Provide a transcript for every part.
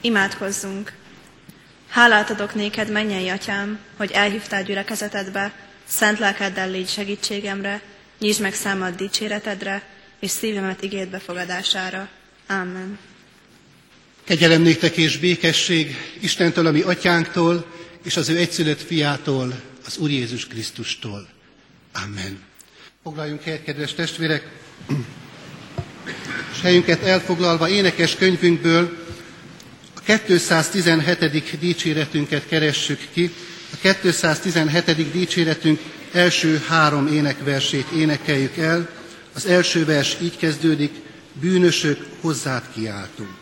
Imádkozzunk! Hálát adok néked, mennyei atyám, hogy elhívtál gyülekezetedbe, szent lelkeddel légy segítségemre, nyisd meg számad dicséretedre, és szívemet igéd befogadására. Amen. Kegyelem néktek és békesség Istentől, ami atyánktól, és az ő egyszülött fiától, az Úr Jézus Krisztustól. Amen. Foglaljunk helyet, kedves testvérek, és helyünket elfoglalva énekes könyvünkből a 217. dicséretünket keressük ki. A 217. dicséretünk első három énekversét énekeljük el. Az első vers így kezdődik, bűnösök hozzád kiáltunk.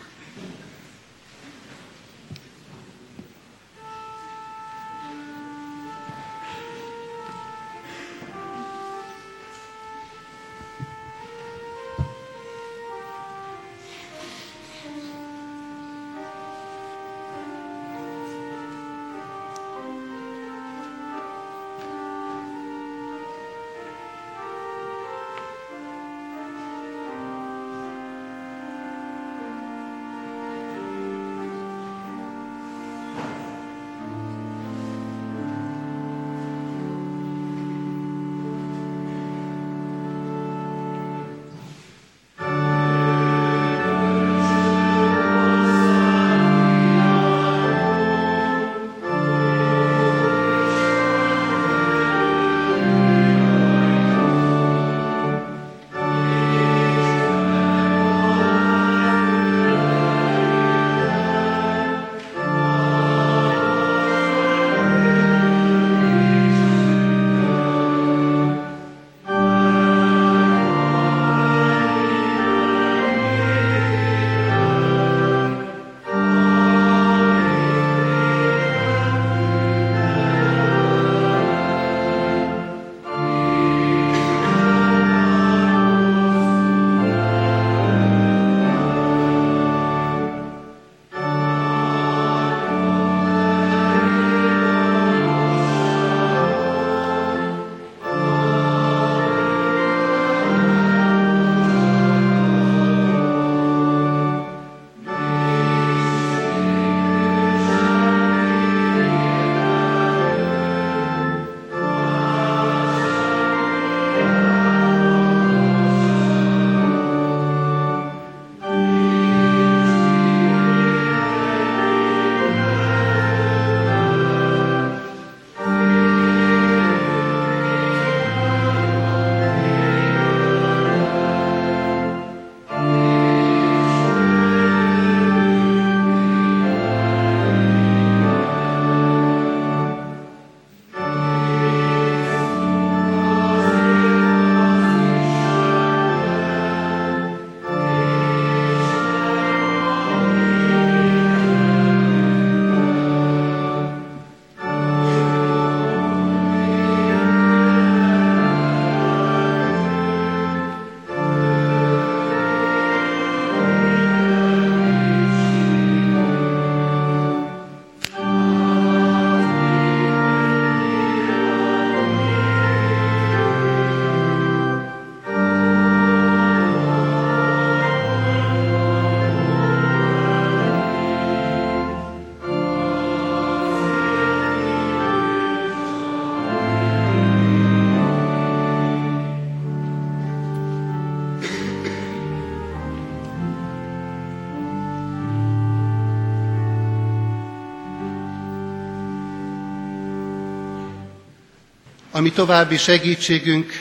Ami további segítségünk,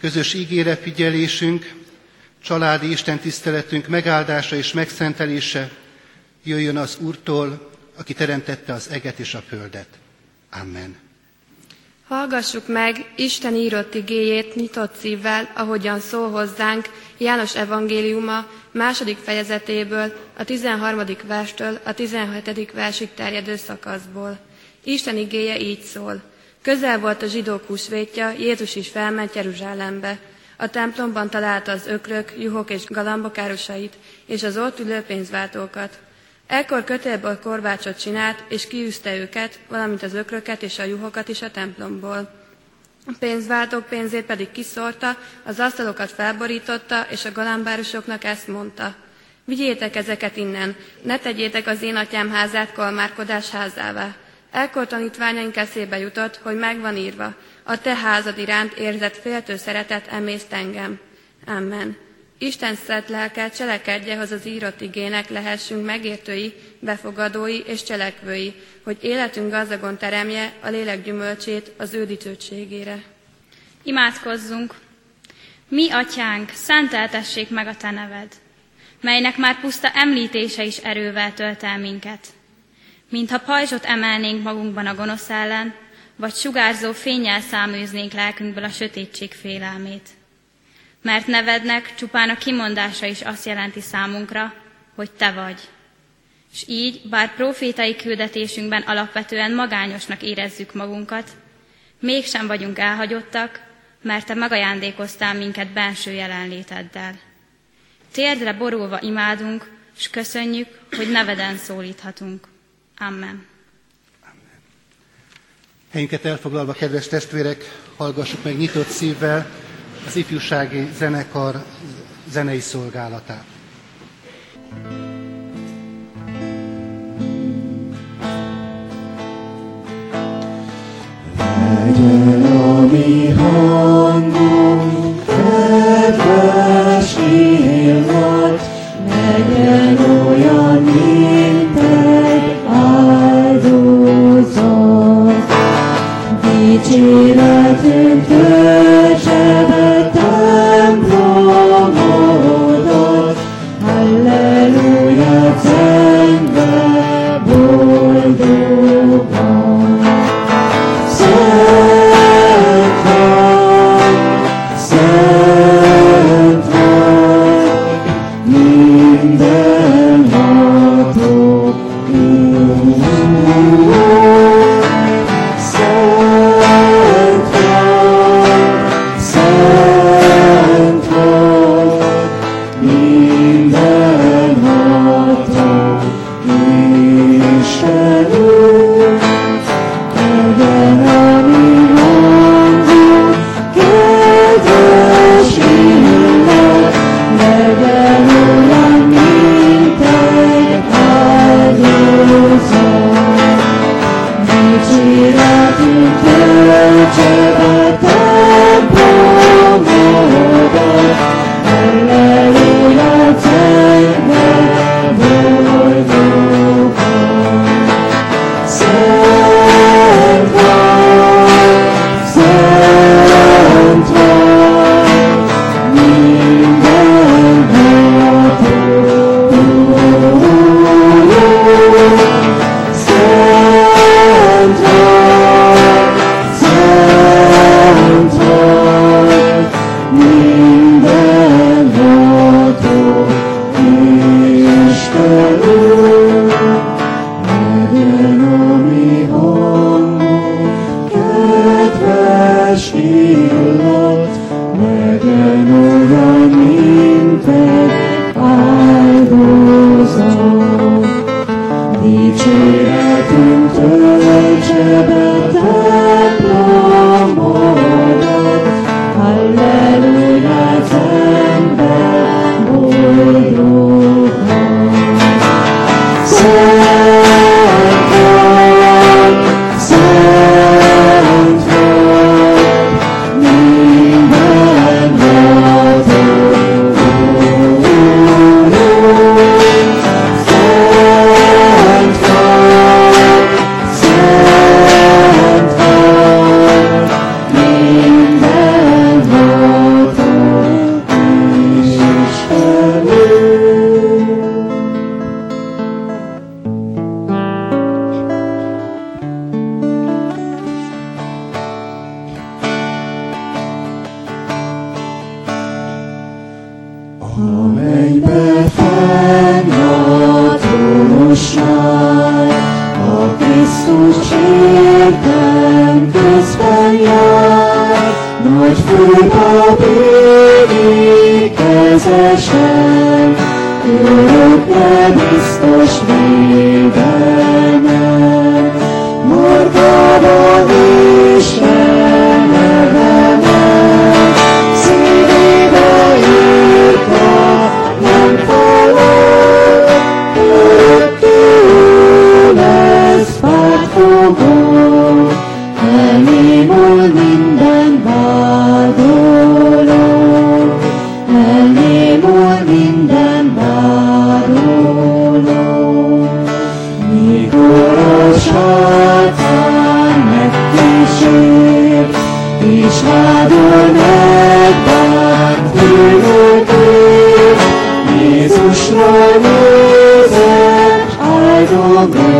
közös ígére figyelésünk, családi istentiszteletünk megáldása és megszentelése jöjjön az Úrtól, aki teremtette az eget és a földet. Amen. Hallgassuk meg Isten írott igéjét nyitott szívvel, ahogyan szól hozzánk János evangéliuma második fejezetéből, a 13. verstől a 17. versig terjedő szakaszból. Isten igéje így szól. Közel volt a zsidók húsvétja, Jézus is felment Jeruzsálembe. A templomban találta az ökrök, juhok és galambok árusait, és az ott ülő pénzváltókat. Ekkor kötélből korbácsot csinált, és kiűzte őket, valamint az ökröket és a juhokat is a templomból. A pénzváltók pénzét pedig kiszórta, az asztalokat felborította, és a galambárusoknak ezt mondta. Vigyétek ezeket innen, ne tegyétek az én atyám házát kalmárkodás házává. Ekkor tanítványaink eszébe jutott, hogy megvan írva, a te házad iránt érzett féltő szeretet emészt engem. Amen. Isten szent lelke cselekedje, hogy az írott igének lehessünk megértői, befogadói és cselekvői, hogy életünk gazdagon teremje a lélek gyümölcsét az ő dicsőségére. Imádkozzunk! Mi, atyánk, szenteltessék meg a te neved, melynek már puszta említése is erővel tölt el minket. Mintha pajzsot emelnénk magunkban a gonosz ellen, vagy sugárzó fényjel száműznénk lelkünkből a sötétség félelmét. Mert nevednek csupán a kimondása is azt jelenti számunkra, hogy te vagy. És így, bár profétai küldetésünkben alapvetően magányosnak érezzük magunkat, mégsem vagyunk elhagyottak, mert te megajándékoztál minket benső jelenléteddel. Térdre borulva imádunk, és köszönjük, hogy neveden szólíthatunk. Amen. Helyünket elfoglalva, kedves testvérek, hallgassuk meg nyitott szívvel az ifjúsági zenekar zenei szolgálatát. Legyen a mi hangunk, Dicséretünk töltse be templomodat,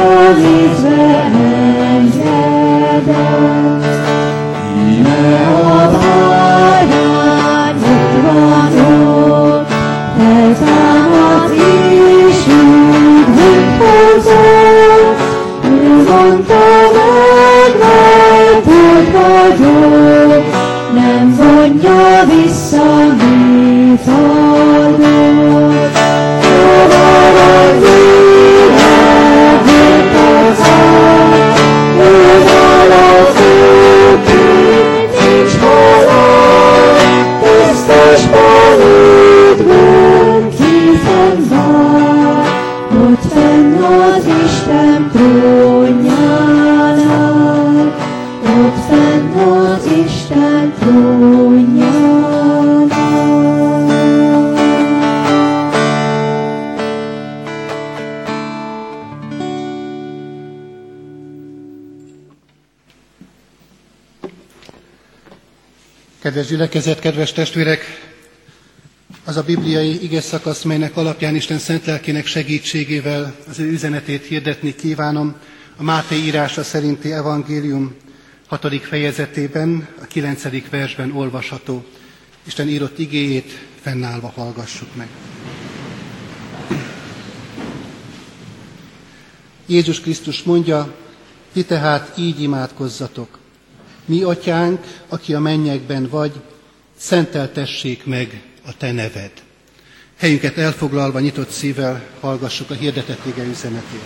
Holy Spirit, and Kedves gyülekezet, kedves testvérek! Az a bibliai ige szakasz, melynek alapján Isten szent lelkének segítségével az ő üzenetét hirdetni kívánom, a Máté írása szerinti evangélium 6. fejezetében, a 9. versben olvasható. Isten írott igéjét fennállva hallgassuk meg. Jézus Krisztus mondja, ti tehát így imádkozzatok. Mi, atyánk, aki a mennyekben vagy, szenteltessék meg a te neved. Helyünket elfoglalva, nyitott szívvel hallgassuk a hirdetett ige üzenetét.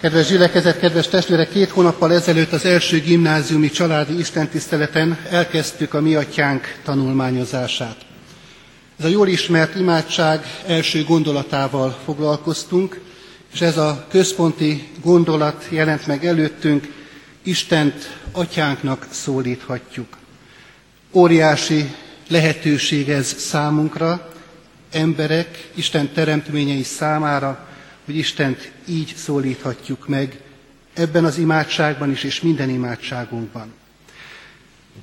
Kedves gyülekezet, kedves testvérek, két hónappal ezelőtt az első gimnáziumi családi istentiszteleten elkezdtük a Mi Atyánk tanulmányozását. Ez a jól ismert imádság első gondolatával foglalkoztunk, és ez a központi gondolat jelent meg előttünk, Istent atyánknak szólíthatjuk. Óriási lehetőség ez számunkra, emberek, Isten teremtményei számára, hogy Istent így szólíthatjuk meg ebben az imádságban is, és minden imádságunkban.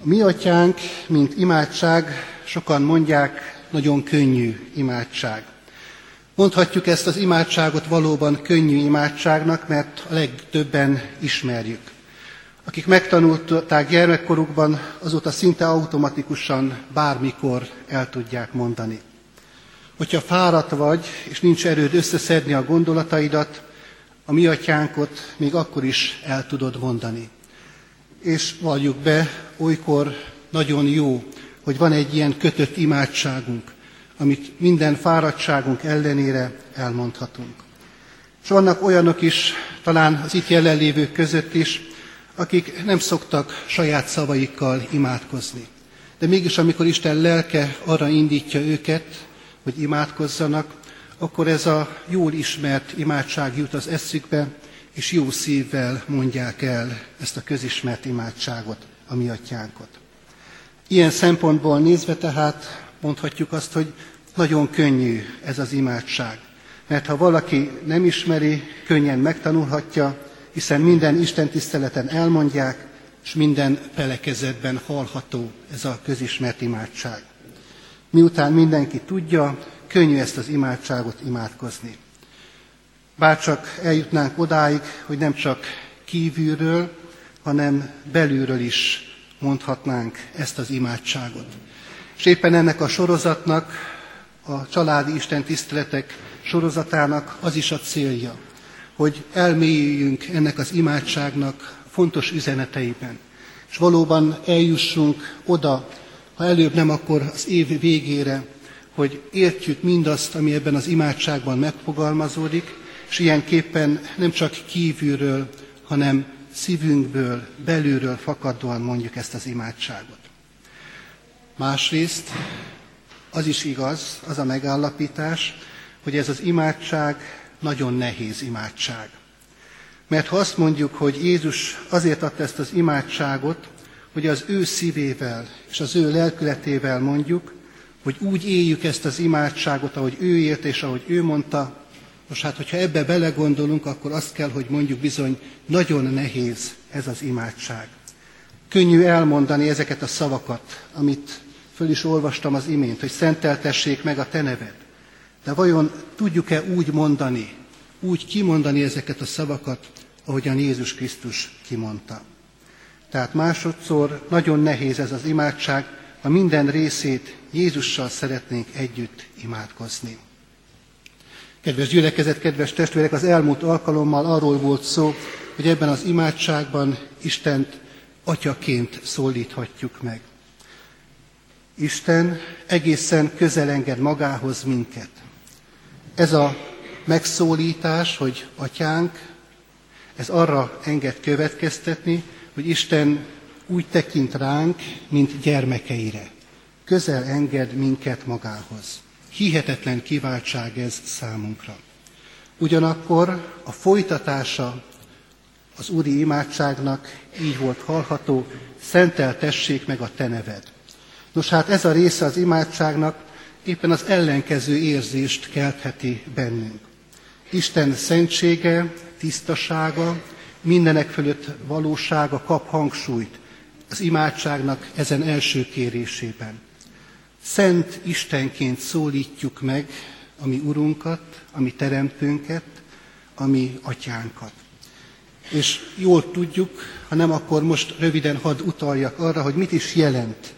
A mi atyánk, mint imádság, sokan mondják, nagyon könnyű imádság. Mondhatjuk ezt az imádságot valóban könnyű imádságnak, mert a legtöbben ismerjük. Akik megtanulták gyermekkorukban, azóta szinte automatikusan bármikor el tudják mondani. Hogyha fáradt vagy, és nincs erőd összeszedni a gondolataidat, a mi atyánkot még akkor is el tudod mondani. És valljuk be, olykor nagyon jó, hogy van egy ilyen kötött imádságunk, amit minden fáradtságunk ellenére elmondhatunk. És vannak olyanok is, talán az itt jelenlévők között is, akik nem szoktak saját szavaikkal imádkozni. De mégis, amikor Isten lelke arra indítja őket, hogy imádkozzanak, akkor ez a jól ismert imádság jut az eszükbe, és jó szívvel mondják el ezt a közismert imádságot, a mi atyánkot. Ilyen szempontból nézve tehát mondhatjuk azt, hogy nagyon könnyű ez az imádság. Mert ha valaki nem ismeri, könnyen megtanulhatja, hiszen minden Isten tiszteleten elmondják, és minden felekezetben hallható ez a közismert imádság. Miután mindenki tudja, könnyű ezt az imádságot imádkozni. Bárcsak eljutnánk odáig, hogy nem csak kívülről, hanem belülről is mondhatnánk ezt az imádságot. És éppen ennek a sorozatnak, a családi Isten tiszteletek sorozatának az is a célja, hogy elmélyüljünk ennek az imádságnak fontos üzeneteiben, és valóban eljussunk oda, ha előbb nem, akkor az év végére, hogy értjük mindazt, ami ebben az imádságban megfogalmazódik, és ilyenképpen nem csak kívülről, hanem szívünkből, belülről fakadóan mondjuk ezt az imádságot. Másrészt az is igaz, az a megállapítás, hogy ez az imádság nagyon nehéz imádság. Mert ha azt mondjuk, hogy Jézus azért adta ezt az imádságot, hogy az ő szívével és az ő lelkületével mondjuk, hogy úgy éljük ezt az imádságot, ahogy ő élt és ahogy ő mondta, most hát, hogyha ebbe belegondolunk, akkor azt kell, hogy mondjuk bizony, nagyon nehéz ez az imádság. Könnyű elmondani ezeket a szavakat, amit föl is olvastam az imént, hogy szenteltessék meg a te neved. De vajon tudjuk-e úgy mondani, úgy kimondani ezeket a szavakat, ahogyan Jézus Krisztus kimondta? Tehát másodszor nagyon nehéz ez az imádság, ha minden részét Jézussal szeretnénk együtt imádkozni. Kedves gyülekezet, kedves testvérek, az elmúlt alkalommal arról volt szó, hogy ebben az imádságban Istent atyaként szólíthatjuk meg. Isten egészen közel enged magához minket. Ez a megszólítás, hogy atyánk, ez arra enged következtetni, hogy Isten úgy tekint ránk, mint gyermekeire. Közel enged minket magához. Hihetetlen kiváltság ez számunkra. Ugyanakkor a folytatása az úri imádságnak így volt hallható, szenteltessék meg a te neved. Nos hát ez a része az imádságnak éppen az ellenkező érzést keltheti bennünk. Isten szentsége, tisztasága, mindenek fölött valósága kap hangsúlyt az imádságnak ezen első kérésében. Szent Istenként szólítjuk meg a mi Urunkat, a mi Teremtőnket, a mi Atyánkat. És jól tudjuk, ha nem, akkor most röviden hadd utaljak arra, hogy mit is jelent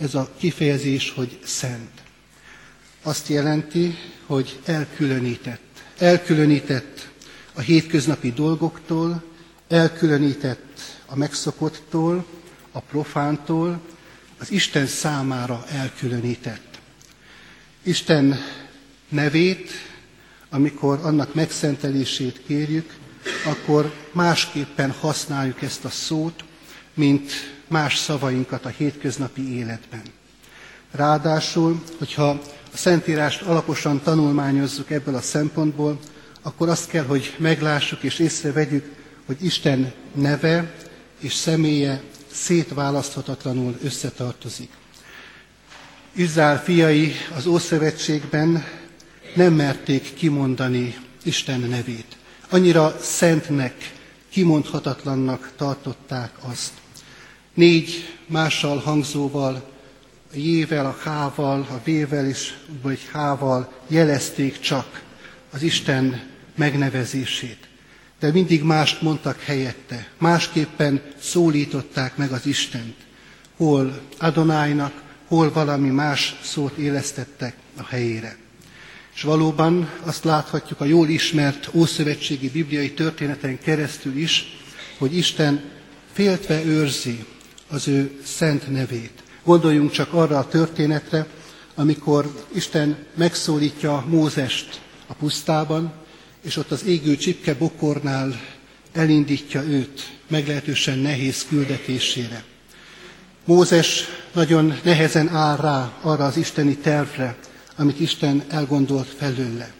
ez a kifejezés, hogy szent. Azt jelenti, hogy elkülönített. Elkülönített a hétköznapi dolgoktól, elkülönített a megszokottól, a profántól, az Isten számára elkülönített. Isten nevét, amikor annak megszentelését kérjük, akkor másképpen használjuk ezt a szót, mint más szavainkat a hétköznapi életben. Ráadásul, hogyha a Szentírást alaposan tanulmányozzuk ebből a szempontból, akkor azt kell, hogy meglássuk és észrevegyük, hogy Isten neve és személye szétválaszthatatlanul összetartozik. Izrael fiai az Ószövetségben nem merték kimondani Isten nevét. Annyira szentnek, kimondhatatlannak tartották azt. Négy mással hangzóval, a jével, a hával, a vével és vagy hával jelezték csak az Isten megnevezését de mindig mást mondtak helyette, másképpen szólították meg az Istent. Hol Adonájnak, hol valami más szót élesztettek a helyére. És valóban azt láthatjuk a jól ismert ószövetségi bibliai történeten keresztül is, hogy Isten féltve őrzi az ő szent nevét. Gondoljunk csak arra a történetre, amikor Isten megszólítja Mózest a pusztában, és ott az égő csipke bokornál elindítja őt meglehetősen nehéz küldetésére. Mózes nagyon nehezen áll rá arra az isteni tervre, amit Isten elgondolt felőle.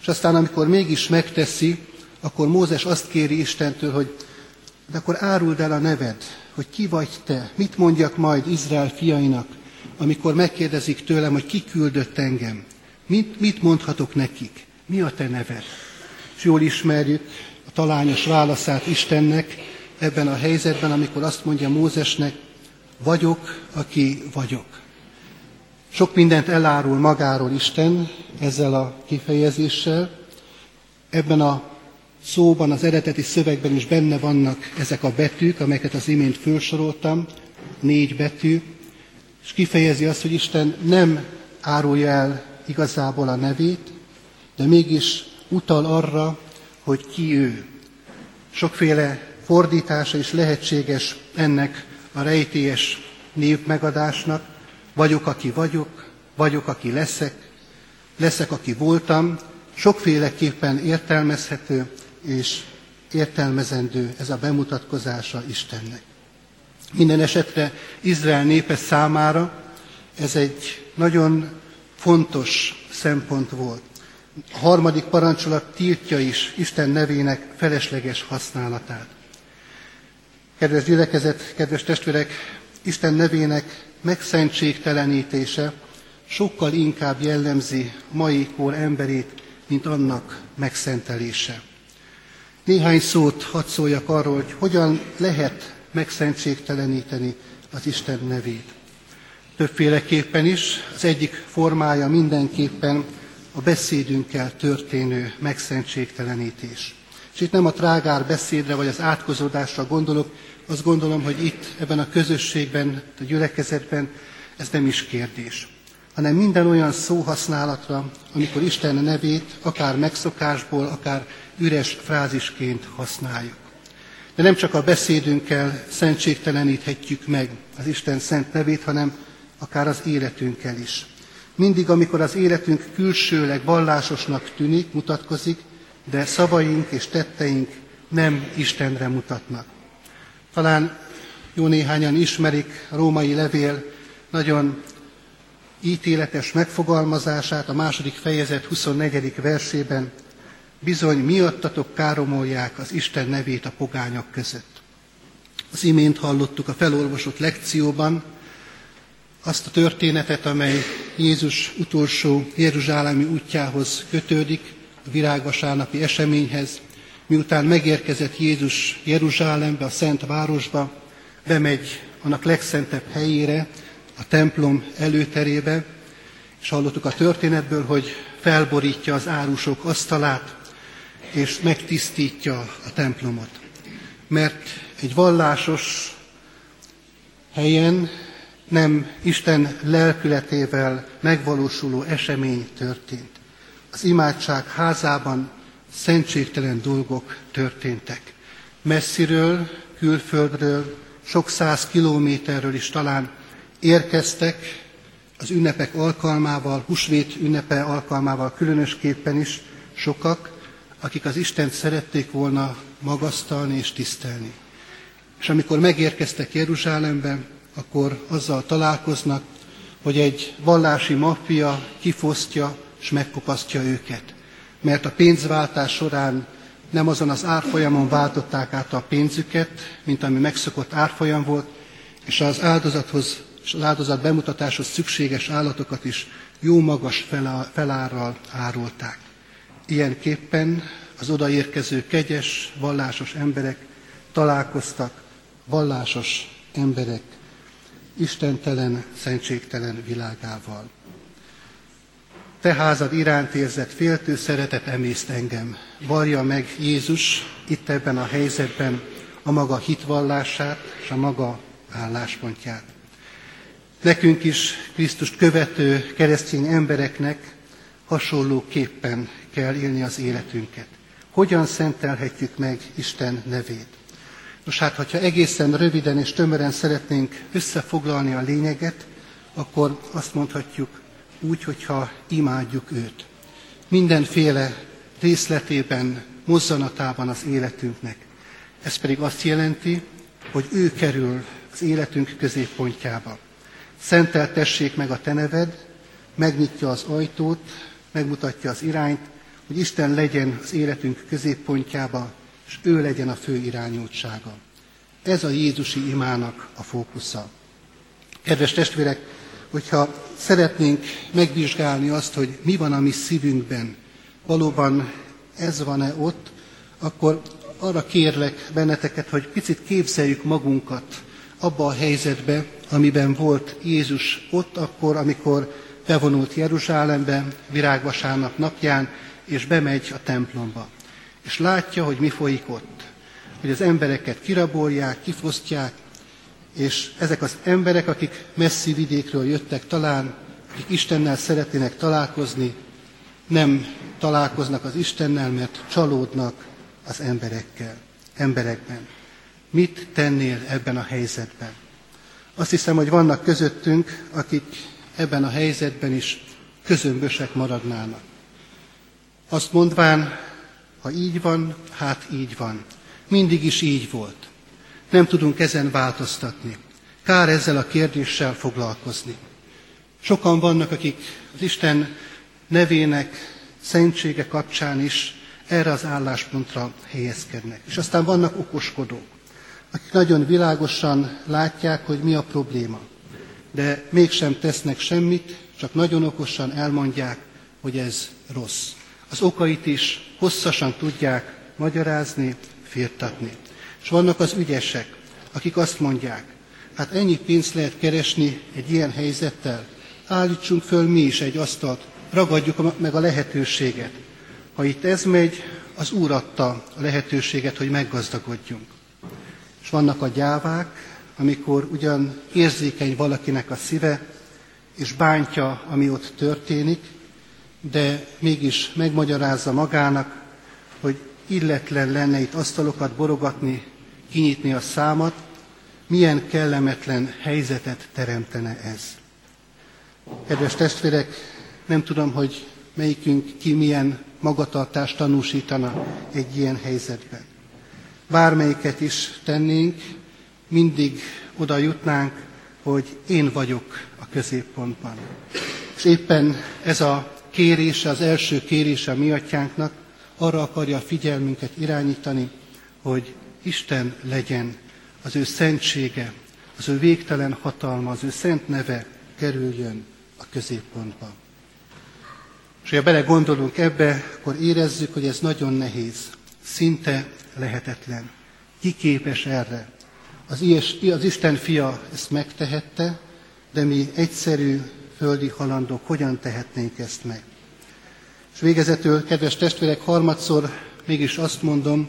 És aztán, amikor mégis megteszi, akkor Mózes azt kéri Istentől, hogy de akkor áruld el a neved, hogy ki vagy te, mit mondjak majd Izrael fiainak, amikor megkérdezik tőlem, hogy ki küldött engem. Mit, mit mondhatok nekik? Mi a te neved? és jól ismerjük a talányos válaszát Istennek ebben a helyzetben, amikor azt mondja Mózesnek, vagyok, aki vagyok. Sok mindent elárul magáról Isten ezzel a kifejezéssel. Ebben a szóban, az eredeti szövegben is benne vannak ezek a betűk, amelyeket az imént felsoroltam, négy betű, és kifejezi azt, hogy Isten nem árulja el igazából a nevét, de mégis utal arra, hogy ki ő. Sokféle fordítása is lehetséges ennek a rejtélyes név megadásnak. Vagyok, aki vagyok, vagyok, aki leszek, leszek, aki voltam. Sokféleképpen értelmezhető és értelmezendő ez a bemutatkozása Istennek. Minden esetre Izrael népe számára ez egy nagyon fontos szempont volt A harmadik parancsolat tiltja is Isten nevének felesleges használatát. Kedves gyülekezet, kedves testvérek, Isten nevének megszentségtelenítése sokkal inkább jellemzi mai kor emberét, mint annak megszentelése. Néhány szót hadd szóljak arról, hogy hogyan lehet megszentségteleníteni az Isten nevét. Többféleképpen is, az egyik formája mindenképpen a beszédünkkel történő megszentségtelenítés. És itt nem a trágár beszédre vagy az átkozódásra gondolok, azt gondolom, hogy itt, ebben a közösségben, a gyülekezetben ez nem is kérdés, hanem minden olyan szóhasználatra, amikor Isten nevét akár megszokásból, akár üres frázisként használjuk. De nem csak a beszédünkkel szentségteleníthetjük meg az Isten szent nevét, hanem akár az életünkkel is. Mindig, amikor az életünk külsőleg vallásosnak tűnik, mutatkozik, de szavaink és tetteink nem Istenre mutatnak. Talán jó néhányan ismerik a római levél nagyon ítéletes megfogalmazását a második fejezet 24. versében, bizony miattatok káromolják az Isten nevét a pogányok között. Az imént hallottuk a felolvasott lekcióban azt a történetet, amely Jézus utolsó Jeruzsálemi útjához kötődik, a virágvasárnapi eseményhez, miután megérkezett Jézus Jeruzsálembe, a Szent Városba, bemegy annak legszentebb helyére, a templom előterébe, és hallottuk a történetből, hogy felborítja az árusok asztalát, és megtisztítja a templomot. Mert egy vallásos helyen nem Isten lelkületével megvalósuló esemény történt. Az imádság házában szentségtelen dolgok történtek. Messziről, külföldről, sok száz kilométerről is talán érkeztek az ünnepek alkalmával, husvét ünnepe alkalmával különösképpen is sokak, akik az Istent szerették volna magasztalni és tisztelni. És amikor megérkeztek Jeruzsálembe, akkor azzal találkoznak, hogy egy vallási maffia kifosztja és megkopasztja őket. Mert a pénzváltás során nem azon az árfolyamon váltották át a pénzüket, mint ami megszokott árfolyam volt, és az áldozathoz és az áldozat bemutatáshoz szükséges állatokat is jó magas felárral árulták. Ilyenképpen az odaérkező kegyes, vallásos emberek találkoztak vallásos emberek istentelen, szentségtelen világával. Te házad iránt érzett féltő szeretet emészt engem. Varja meg Jézus itt ebben a helyzetben a maga hitvallását és a maga álláspontját. Nekünk is Krisztust követő keresztény embereknek hasonlóképpen kell élni az életünket. Hogyan szentelhetjük meg Isten nevét? Nos hát, hogyha egészen röviden és tömören szeretnénk összefoglalni a lényeget, akkor azt mondhatjuk úgy, hogyha imádjuk őt. Mindenféle részletében, mozzanatában az életünknek. Ez pedig azt jelenti, hogy ő kerül az életünk középpontjába. Szenteltessék meg a te neved, megnyitja az ajtót, megmutatja az irányt, hogy Isten legyen az életünk középpontjába, és ő legyen a fő irányultsága. Ez a Jézusi imának a fókusza. Kedves testvérek, hogyha szeretnénk megvizsgálni azt, hogy mi van a mi szívünkben, valóban ez van-e ott, akkor arra kérlek benneteket, hogy picit képzeljük magunkat abba a helyzetbe, amiben volt Jézus ott akkor, amikor bevonult Jeruzsálembe virágvasárnap napján, és bemegy a templomba. És látja, hogy mi folyik ott. Hogy az embereket kirabolják, kifosztják, és ezek az emberek, akik messzi vidékről jöttek talán, akik Istennel szeretnének találkozni, nem találkoznak az Istennel, mert csalódnak az emberekkel, emberekben. Mit tennél ebben a helyzetben? Azt hiszem, hogy vannak közöttünk, akik ebben a helyzetben is közömbösek maradnának. Azt mondván, ha így van, hát így van. Mindig is így volt. Nem tudunk ezen változtatni. Kár ezzel a kérdéssel foglalkozni. Sokan vannak, akik az Isten nevének szentsége kapcsán is erre az álláspontra helyezkednek. És aztán vannak okoskodók, akik nagyon világosan látják, hogy mi a probléma, de mégsem tesznek semmit, csak nagyon okosan elmondják, hogy ez rossz. Az okait is hosszasan tudják magyarázni, firtatni. És vannak az ügyesek, akik azt mondják, hát ennyi pénzt lehet keresni egy ilyen helyzettel, állítsunk föl mi is egy asztalt, ragadjuk meg a lehetőséget. Ha itt ez megy, az Úr adta a lehetőséget, hogy meggazdagodjunk. És vannak a gyávák, amikor ugyan érzékeny valakinek a szíve, és bántja, ami ott történik, de mégis megmagyarázza magának, hogy illetlen lenne itt asztalokat borogatni, kinyitni a számat, milyen kellemetlen helyzetet teremtene ez. Kedves testvérek, nem tudom, hogy melyikünk ki milyen magatartást tanúsítana egy ilyen helyzetben. Bármelyiket is tennénk, mindig oda jutnánk, hogy én vagyok a középpontban. És éppen ez a kérése, az első kérése a mi atyánknak arra akarja a figyelmünket irányítani, hogy Isten legyen, az ő szentsége, az ő végtelen hatalma, az ő szent neve kerüljön a középpontba. És ha belegondolunk ebbe, akkor érezzük, hogy ez nagyon nehéz, szinte lehetetlen. Ki képes erre? Az, ilyes, az Isten fia ezt megtehette, de mi egyszerű földi halandók hogyan tehetnénk ezt meg? És végezetül, kedves testvérek, harmadszor mégis azt mondom,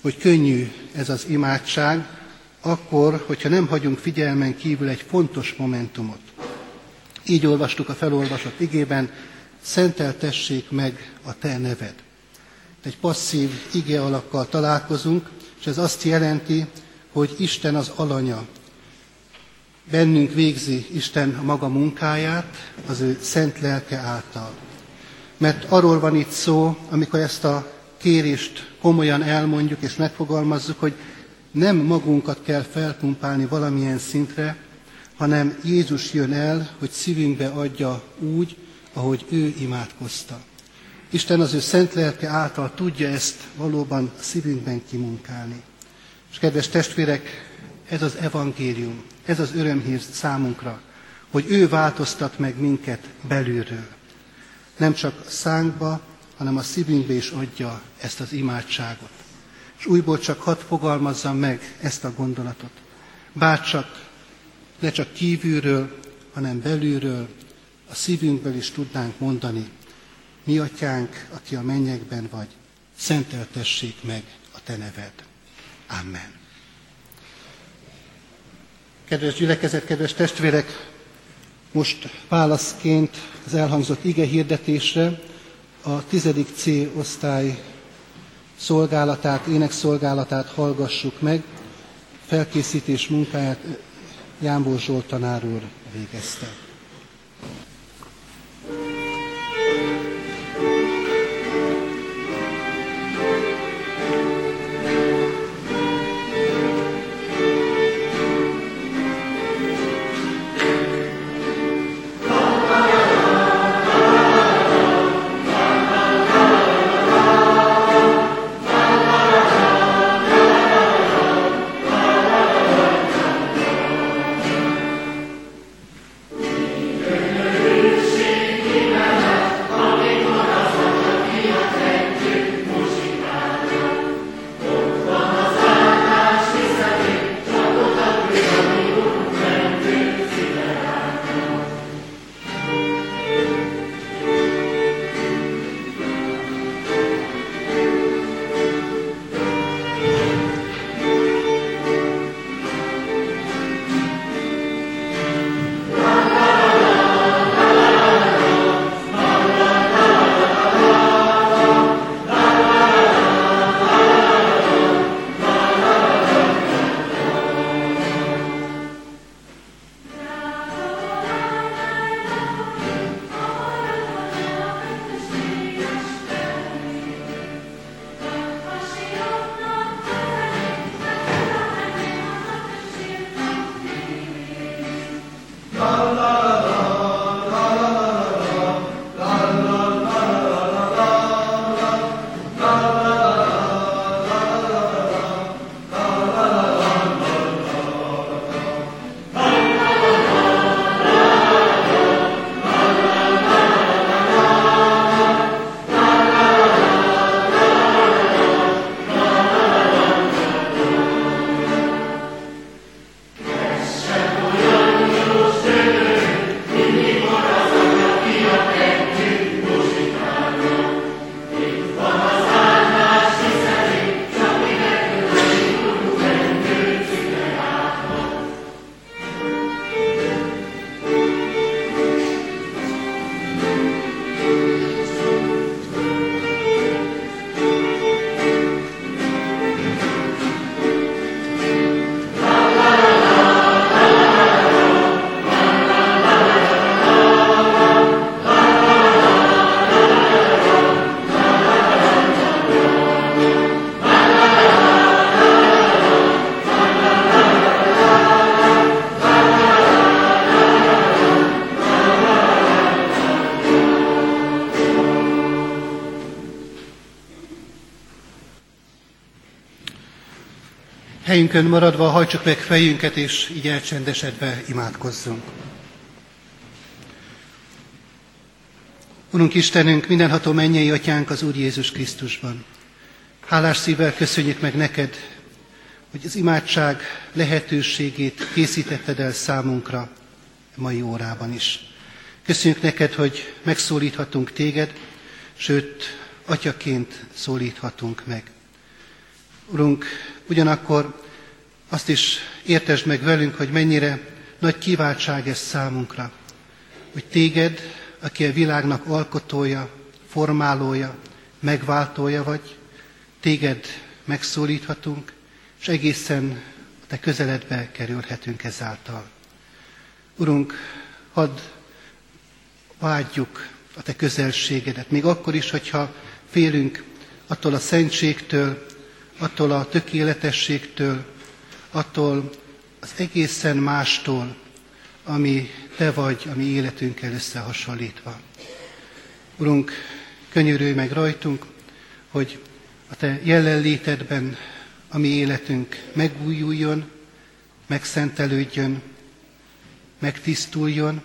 hogy könnyű ez az imádság, akkor, hogyha nem hagyunk figyelmen kívül egy fontos momentumot. Így olvastuk a felolvasott igében, szenteltessék meg a te neved. Egy passzív ige alakkal találkozunk, és ez azt jelenti, hogy Isten az alanya. Bennünk végzi Isten a maga munkáját, az ő szent lelke által. Mert arról van itt szó, amikor ezt a kérést komolyan elmondjuk és megfogalmazzuk, hogy nem magunkat kell felpumpálni valamilyen szintre, hanem Jézus jön el, hogy szívünkbe adja úgy, ahogy ő imádkozta. Isten az ő szent lelke által tudja ezt valóban szívünkben kimunkálni. És kedves testvérek, ez az evangélium, ez az örömhír számunkra, hogy ő változtat meg minket belülről. Nem csak szánkba, hanem a szívünkbe is adja ezt az imádságot. És újból csak hadd fogalmazzam meg ezt a gondolatot. Bárcsak, ne csak kívülről, hanem belülről, a szívünkből is tudnánk mondani, mi atyánk, aki a mennyekben vagy, szenteltessék meg a te neved. Amen. Kedves gyülekezet, kedves testvérek, most válaszként az elhangzott ige hirdetésre a tizedik C osztály szolgálatát, énekszolgálatát hallgassuk meg. Felkészítés munkáját Jánbor Zsolt tanár úr végezte. Helyünkön maradva hajtsuk meg fejünket, és így elcsendesedve imádkozzunk. Urunk Istenünk, mindenható mennyei atyánk az Úr Jézus Krisztusban. Hálás szívvel köszönjük meg neked, hogy az imádság lehetőségét készítetted el számunkra mai órában is. Köszönjük neked, hogy megszólíthatunk téged, sőt, atyaként szólíthatunk meg. Urunk, ugyanakkor azt is értesd meg velünk, hogy mennyire nagy kiváltság ez számunkra, hogy téged, aki a világnak alkotója, formálója, megváltója vagy, téged megszólíthatunk, és egészen a te közeledbe kerülhetünk ezáltal. Urunk, hadd vágyjuk a te közelségedet, még akkor is, hogyha félünk attól a szentségtől, attól a tökéletességtől, attól az egészen mástól, ami te vagy, ami életünkkel összehasonlítva. Urunk, könyörülj meg rajtunk, hogy a te jelenlétedben a mi életünk megújuljon, megszentelődjön, megtisztuljon,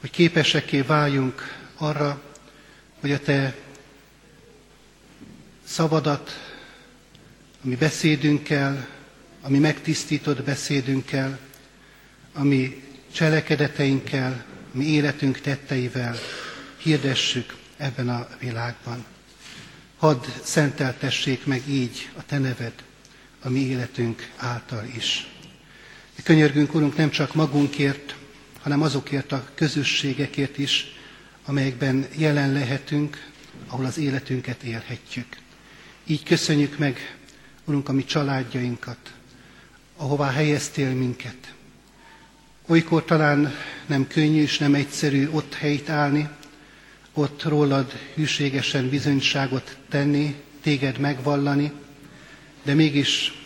hogy képeseké váljunk arra, hogy a te szabadat, ami beszédünkkel, ami megtisztított beszédünkkel, ami cselekedeteinkkel, mi életünk tetteivel hirdessük ebben a világban. Hadd szenteltessék meg így a Te neved a mi életünk által is. Könyörgünk, Urunk, nem csak magunkért, hanem azokért a közösségekért is, amelyekben jelen lehetünk, ahol az életünket élhetjük. Így köszönjük meg, Urunk, a mi családjainkat, ahová helyeztél minket. Olykor talán nem könnyű és nem egyszerű ott helyt állni, ott rólad hűségesen bizonyságot tenni, téged megvallani, de mégis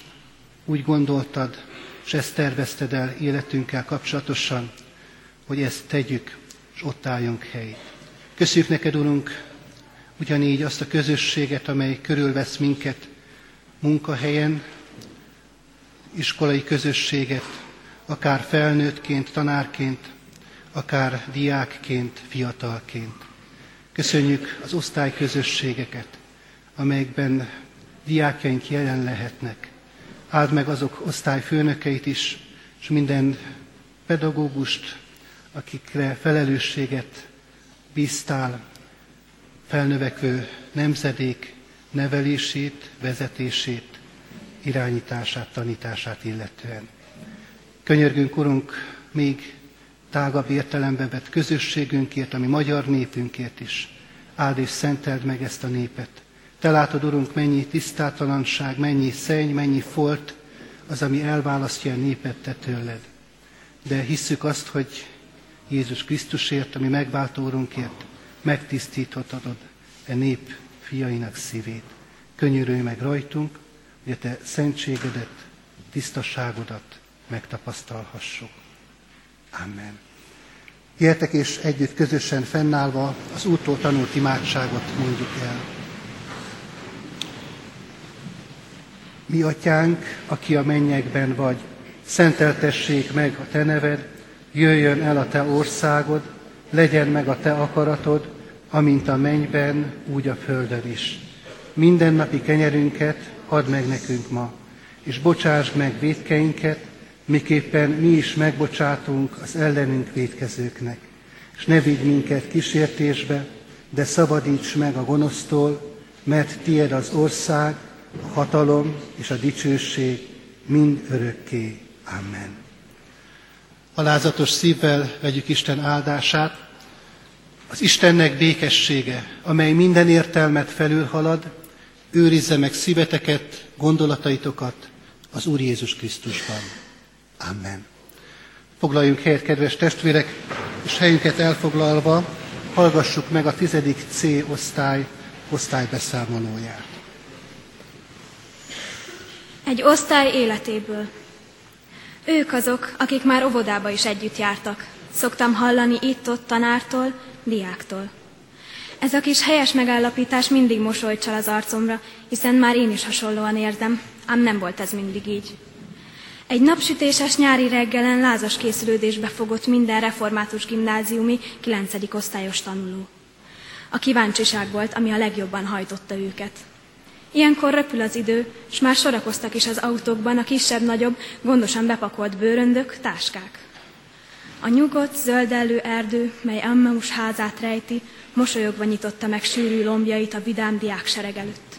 úgy gondoltad, és ezt tervezted el életünkkel kapcsolatosan, hogy ezt tegyük, és ott álljunk helyt. Köszönjük neked, Urunk, ugyanígy azt a közösséget, amely körülvesz minket munkahelyen, iskolai közösséget, akár felnőttként, tanárként, akár diákként, fiatalként. Köszönjük az osztályközösségeket, amelyekben diákjaink jelen lehetnek. Áld meg azok osztályfőnökeit is, és minden pedagógust, akikre felelősséget bíztál, felnövekvő nemzedék nevelését, vezetését, irányítását, tanítását illetően. Könyörgünk, Urunk, még tágabb értelembe vett közösségünkért, ami magyar népünkért is. Áld és szenteld meg ezt a népet. Te látod, Urunk, mennyi tisztátalanság, mennyi szenny, mennyi folt az, ami elválasztja a népet te tőled. De hisszük azt, hogy Jézus Krisztusért, ami megváltó Urunkért, megtisztíthatod e nép fiainak szívét. Könyörülj meg rajtunk, hogy a te szentségedet, tisztaságodat megtapasztalhassuk. Amen. Gyertek és együtt közösen fennállva az úttól tanult imádságot mondjuk el. Mi atyánk, aki a mennyekben vagy, szenteltessék meg a te neved, jöjjön el a te országod, legyen meg a te akaratod, amint a mennyben, úgy a földön is. Mindennapi kenyerünket add meg nekünk ma, és bocsásd meg védkeinket, miképpen mi is megbocsátunk az ellenünk védkezőknek. És ne vigy minket kísértésbe, de szabadíts meg a gonosztól, mert tied az ország, a hatalom és a dicsőség mind örökké. Amen. Alázatos szívvel vegyük Isten áldását. Az Istennek békessége, amely minden értelmet felülhalad, őrizze meg szíveteket, gondolataitokat az Úr Jézus Krisztusban. Amen. Foglaljunk helyet, kedves testvérek, és helyünket elfoglalva hallgassuk meg a tizedik C osztály osztálybeszámolóját. Egy osztály életéből. Ők azok, akik már óvodába is együtt jártak. Szoktam hallani itt-ott tanártól, diáktól. Ez a kis helyes megállapítás mindig mosolyt csal az arcomra, hiszen már én is hasonlóan érzem, ám nem volt ez mindig így. Egy napsütéses nyári reggelen lázas készülődésbe fogott minden református gimnáziumi 9. osztályos tanuló. A kíváncsiság volt, ami a legjobban hajtotta őket. Ilyenkor röpül az idő, s már sorakoztak is az autókban a kisebb-nagyobb, gondosan bepakolt bőröndök, táskák. A nyugodt, zöldellő erdő, mely Emmaus házát rejti, mosolyogva nyitotta meg sűrű lombjait a vidám diáksereg előtt.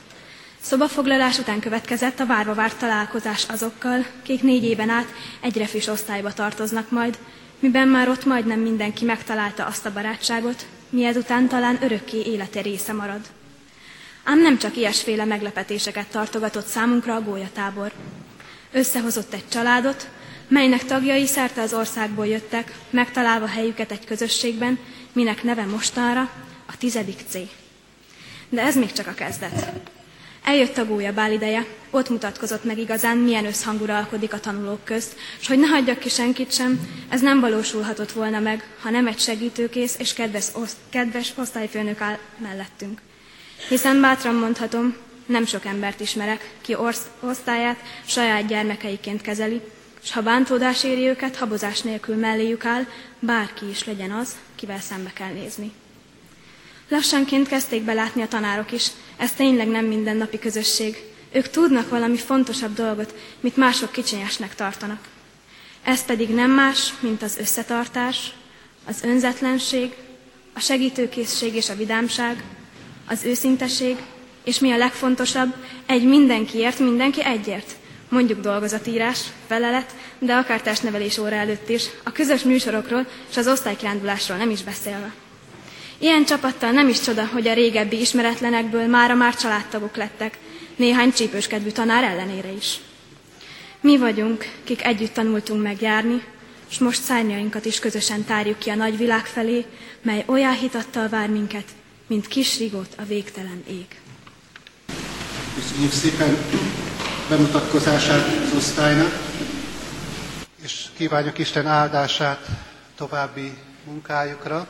Szobafoglalás után következett a várva várt találkozás azokkal, kik négy éven át egy refis osztályba tartoznak majd, miben már ott majdnem mindenki megtalálta azt a barátságot, mi ezután talán örökké élete része marad. Ám nem csak ilyesféle meglepetéseket tartogatott számunkra a gólyatábor. Összehozott egy családot, melynek tagjai szerte az országból jöttek, megtalálva helyüket egy közösségben, minek neve mostanra a tizedik C. De ez még csak a kezdet. Eljött a gólyabál ideje, ott mutatkozott meg igazán, milyen összhang uralkodik a tanulók közt, és hogy ne hagyjak ki senkit sem, ez nem valósulhatott volna meg, ha nem egy segítőkész és kedves, oszt, kedves osztályfőnök áll mellettünk. Hiszen bátran mondhatom, nem sok embert ismerek, ki orsz, osztályát saját gyermekeiként kezeli, és ha bántódás éri őket, habozás nélkül melléjük áll, bárki is legyen az, kivel szembe kell nézni. Lassanként kezdték belátni a tanárok is, ez tényleg nem mindennapi közösség. Ők tudnak valami fontosabb dolgot, mit mások kicsinyesnek tartanak. Ez pedig nem más, mint az összetartás, az önzetlenség, a segítőkészség és a vidámság, az őszinteség, és mi a legfontosabb, egy mindenkiért, mindenki egyért. Mondjuk dolgozatírás, felelet, de akár testnevelés óra előtt is, a közös műsorokról és az osztálykirándulásról nem is beszélve. Ilyen csapattal nem is csoda, hogy a régebbi ismeretlenekből mára már családtagok lettek, néhány csípőskedvű tanár ellenére is. Mi vagyunk, kik együtt tanultunk megjárni, és most szárnyainkat is közösen tárjuk ki a nagy világ felé, mely olyan hitattal vár minket, mint kis rigót a végtelen ég. Köszönjük szépen bemutatkozását az osztálynak, és kívánjuk Isten áldását további munkájukra.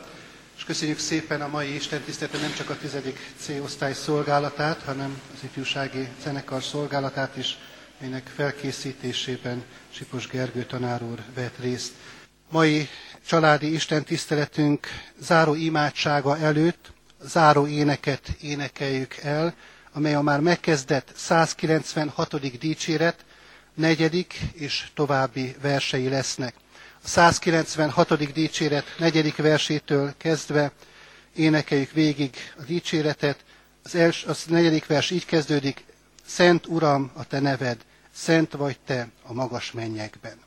És köszönjük szépen a mai Isten tiszteleten nem csak a tizedik C osztály szolgálatát, hanem az ifjúsági zenekar szolgálatát is, melynek felkészítésében Sipos Gergő tanár úr vett részt. Mai családi Isten tiszteletünk záró imádsága előtt záró éneket énekeljük el, amely a már megkezdett 196. dicséret, negyedik és további versei lesznek. A 196. dicséret negyedik versétől kezdve énekeljük végig a dicséretet. Az, els, az negyedik vers így kezdődik, Szent Uram a Te neved, szent vagy Te a magas mennyekben.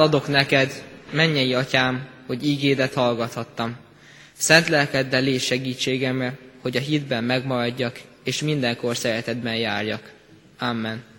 Hálát adok neked, mennyei atyám, hogy ígédet hallgathattam. Szent lelkeddel légy segítségemre, hogy a hitben megmaradjak, és mindenkor szeretetben járjak. Amen.